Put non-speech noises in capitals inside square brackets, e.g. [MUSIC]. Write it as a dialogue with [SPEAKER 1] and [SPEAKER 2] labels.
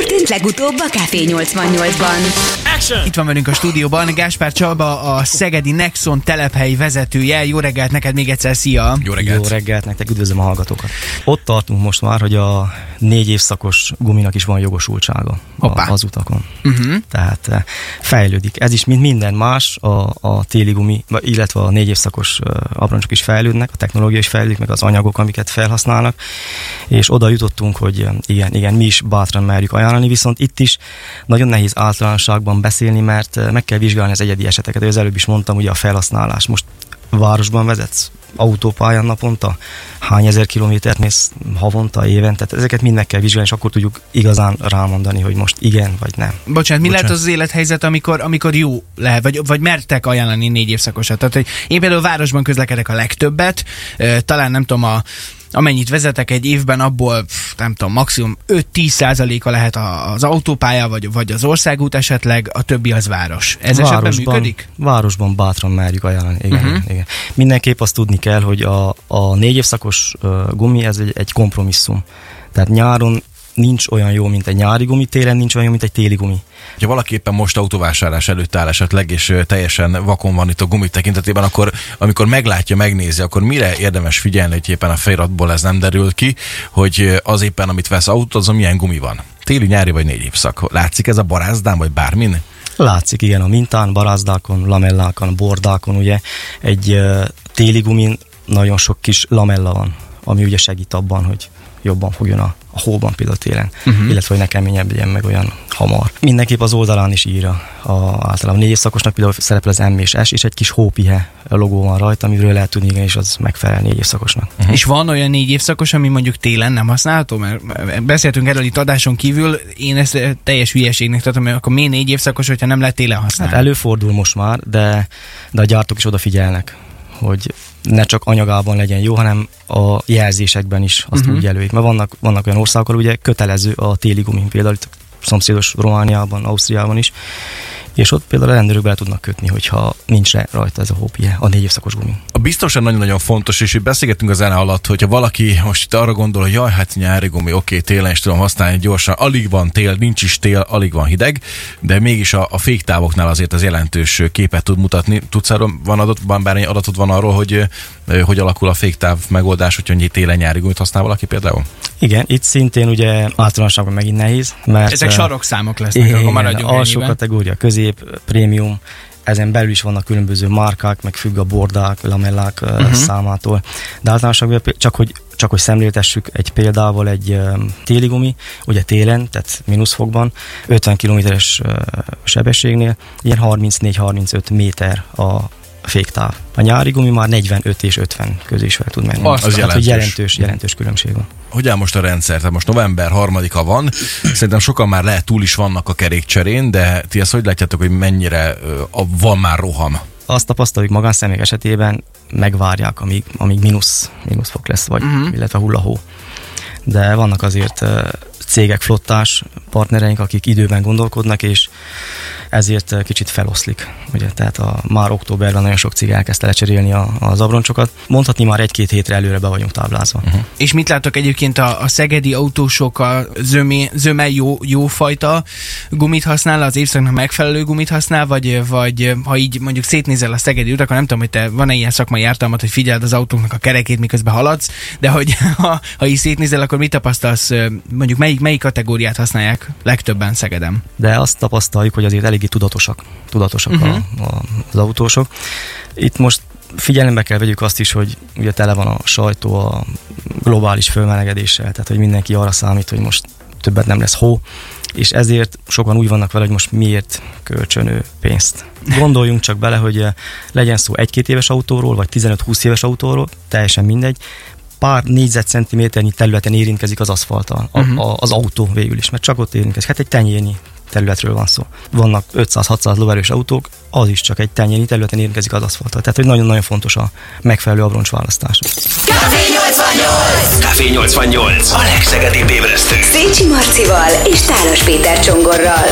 [SPEAKER 1] történt legutóbb a Café 88-ban?
[SPEAKER 2] Action! Itt van velünk a stúdióban Gáspár Csaba, a Szegedi Nexon telephelyi vezetője. Jó reggelt neked még egyszer, szia!
[SPEAKER 3] Jó reggelt!
[SPEAKER 4] Jó reggelt nektek, üdvözlöm a hallgatókat. Ott tartunk most már, hogy a négy évszakos guminak is van jogosultsága
[SPEAKER 2] Hoppá.
[SPEAKER 4] a, az utakon.
[SPEAKER 2] Uh-huh.
[SPEAKER 4] Tehát eh, fejlődik. Ez is, mint minden más, a, a téli gumi, illetve a négy évszakos uh, abroncsok is fejlődnek, a technológia is fejlődik, meg az anyagok, amiket felhasználnak, és oda jutottunk, hogy eh, igen, igen, mi is bátran merjük ajánlani, viszont itt is nagyon nehéz általánosságban beszélni, mert meg kell vizsgálni az egyedi eseteket. Az előbb is mondtam, ugye a felhasználás. Most városban vezetsz, autópályán naponta, hány ezer kilométert mész havonta, évente, tehát ezeket mind meg kell vizsgálni, és akkor tudjuk igazán rámondani, hogy most igen vagy nem.
[SPEAKER 2] Bocsánat, mi
[SPEAKER 3] Bocsánat.
[SPEAKER 2] lehet az az élethelyzet, amikor, amikor jó lehet, vagy, vagy mertek ajánlani négy évszakosat? Tehát, hogy én például városban közlekedek a legtöbbet, talán nem tudom, a, amennyit vezetek egy évben, abból pff, nem tudom, maximum 5-10 százaléka lehet a- az autópálya, vagy, vagy az országút esetleg, a többi az város. Ez esetben működik?
[SPEAKER 4] Városban bátran merjük ajánlani. Igen, uh-huh. igen. Mindenképp azt tudni kell, hogy a, a négy évszakos uh, gumi, ez egy, egy kompromisszum. Tehát nyáron nincs olyan jó, mint egy nyári gumi, télen nincs olyan jó, mint egy téli gumi.
[SPEAKER 3] Ha valaki éppen most autóvásárlás előtt áll esetleg, és teljesen vakon van itt a gumik tekintetében, akkor amikor meglátja, megnézi, akkor mire érdemes figyelni, hogy éppen a feliratból ez nem derül ki, hogy az éppen, amit vesz autó, azon milyen gumi van? Téli, nyári vagy négy évszak? Látszik ez a barázdán, vagy bármin?
[SPEAKER 4] Látszik, igen, a mintán, barázdákon, lamellákon, bordákon, ugye egy téli gumin nagyon sok kis lamella van, ami ugye segít abban, hogy jobban fogjon a, a hóban például télen, uh-huh. illetve hogy ne keményebb legyen meg olyan hamar. Mindenképp az oldalán is írja. A, általában négy évszakosnak például szerepel az M és S, és egy kis hópihe logó van rajta, amiről lehet tudni, igen, és az megfelel négy évszakosnak.
[SPEAKER 2] Uh-huh. És van olyan négy évszakos, ami mondjuk télen nem használható? Mert beszéltünk erről itt adáson kívül, én ezt eh, teljes hülyeségnek tartom, hogy akkor miért négy évszakos, hogyha nem lehet télen használni?
[SPEAKER 4] Hát előfordul most már, de, de a gyártók is odafigyelnek, hogy ne csak anyagában legyen jó, hanem a jelzésekben is azt uh-huh. úgy jelölik. Mert vannak, vannak olyan országok, ahol ugye kötelező a téli gumi, például itt szomszédos Romániában, Ausztriában is, és ott például a rendőrök bele tudnak kötni, hogyha nincs rá- rajta ez a hópie, a négy évszakos gumi.
[SPEAKER 3] A biztosan nagyon-nagyon fontos, és itt beszélgettünk a zene alatt, hogyha valaki most itt arra gondol, hogy jaj, hát nyári gumi, oké, télen is tudom használni gyorsan, alig van tél, nincs is tél, alig van hideg, de mégis a, a féktávoknál azért az jelentős képet tud mutatni. Tudsz arról, van adott, van bármilyen adatod van arról, hogy hogy alakul a féktáv megoldás, hogyha télen nyári gumit használ valaki például?
[SPEAKER 4] Igen, itt szintén ugye általánosságban megint nehéz, mert...
[SPEAKER 2] Ezek sarokszámok lesznek, akkor maradjunk
[SPEAKER 4] alsó
[SPEAKER 2] ennyiben.
[SPEAKER 4] kategória, közép, prémium, ezen belül is vannak különböző márkák, meg függ a bordák, lamellák uh-huh. számától. De általánosságban csak hogy, csak hogy szemléltessük egy példával egy um, téli gumi, ugye télen, tehát mínuszfokban, 50 kilométeres uh, sebességnél, ilyen 34-35 méter a féktáv. A nyári gumi már 45 és 50 közé is fel tud menni.
[SPEAKER 2] Azt
[SPEAKER 3] az
[SPEAKER 4] Tehát, hogy
[SPEAKER 3] jelentős.
[SPEAKER 4] jelentős, jelentős különbség van.
[SPEAKER 3] Hogy áll most a rendszer? Tehát most november harmadika van, szerintem sokan már lehet túl is vannak a kerékcserén, de ti ezt hogy látjátok, hogy mennyire a, van már roham?
[SPEAKER 4] azt tapasztaljuk magánszemélyek esetében, megvárják, amíg, amíg mínusz, mínusz fok lesz, vagy, uh-huh. illetve hullahó. De vannak azért cégek, flottás partnereink, akik időben gondolkodnak, és ezért uh, kicsit feloszlik. Ugye, tehát a, már októberben nagyon sok cég elkezdte lecserélni a, az abroncsokat. Mondhatni már egy-két hétre előre be vagyunk táblázva. Uh-huh.
[SPEAKER 2] És mit látok egyébként a, a szegedi autósok a zömé, zöme jó, jó fajta gumit használ, az évszaknak megfelelő gumit használ, vagy, vagy ha így mondjuk szétnézel a szegedi utakon, nem tudom, hogy te van-e ilyen szakmai ártalmat, hogy figyeld az autóknak a kerekét, miközben haladsz, de hogy [LAUGHS] ha, ha így szétnézel, akkor mit tapasztalsz, mondjuk melyik, melyik kategóriát használják legtöbben Szegedem?
[SPEAKER 4] de azt tapasztaljuk, hogy azért eléggé tudatosak, tudatosak
[SPEAKER 2] Mhm.
[SPEAKER 4] uh-huh. a, a, az autósok. Itt most figyelembe kell vegyük azt is, hogy ugye tele van a sajtó a globális fölmelegedéssel, tehát hogy mindenki arra számít, hogy most többet nem lesz hó, és ezért sokan úgy vannak vele, hogy most miért kölcsönő pénzt. Gondoljunk csak bele, hogy eh, legyen szó egy-két éves autóról, vagy 15-20 éves autóról, teljesen mindegy, pár négyzetcentiméternyi területen érintkezik az aszfalttal, a,
[SPEAKER 2] Mhm.
[SPEAKER 4] a, az autó végül is, mert csak ott érintkezik. Hát egy tenyérnyi területről van szó. Vannak 500-600 lóerős autók, az is csak egy tenyérnyi területen érintkezik az aszfalttal. Tehát, hogy nagyon-nagyon fontos a megfelelő abroncs választás.
[SPEAKER 1] Café 88!
[SPEAKER 5] Café 88. A legszegedibb ébresztő.
[SPEAKER 1] Szécsi Marcival és Tálos Péter Csongorral.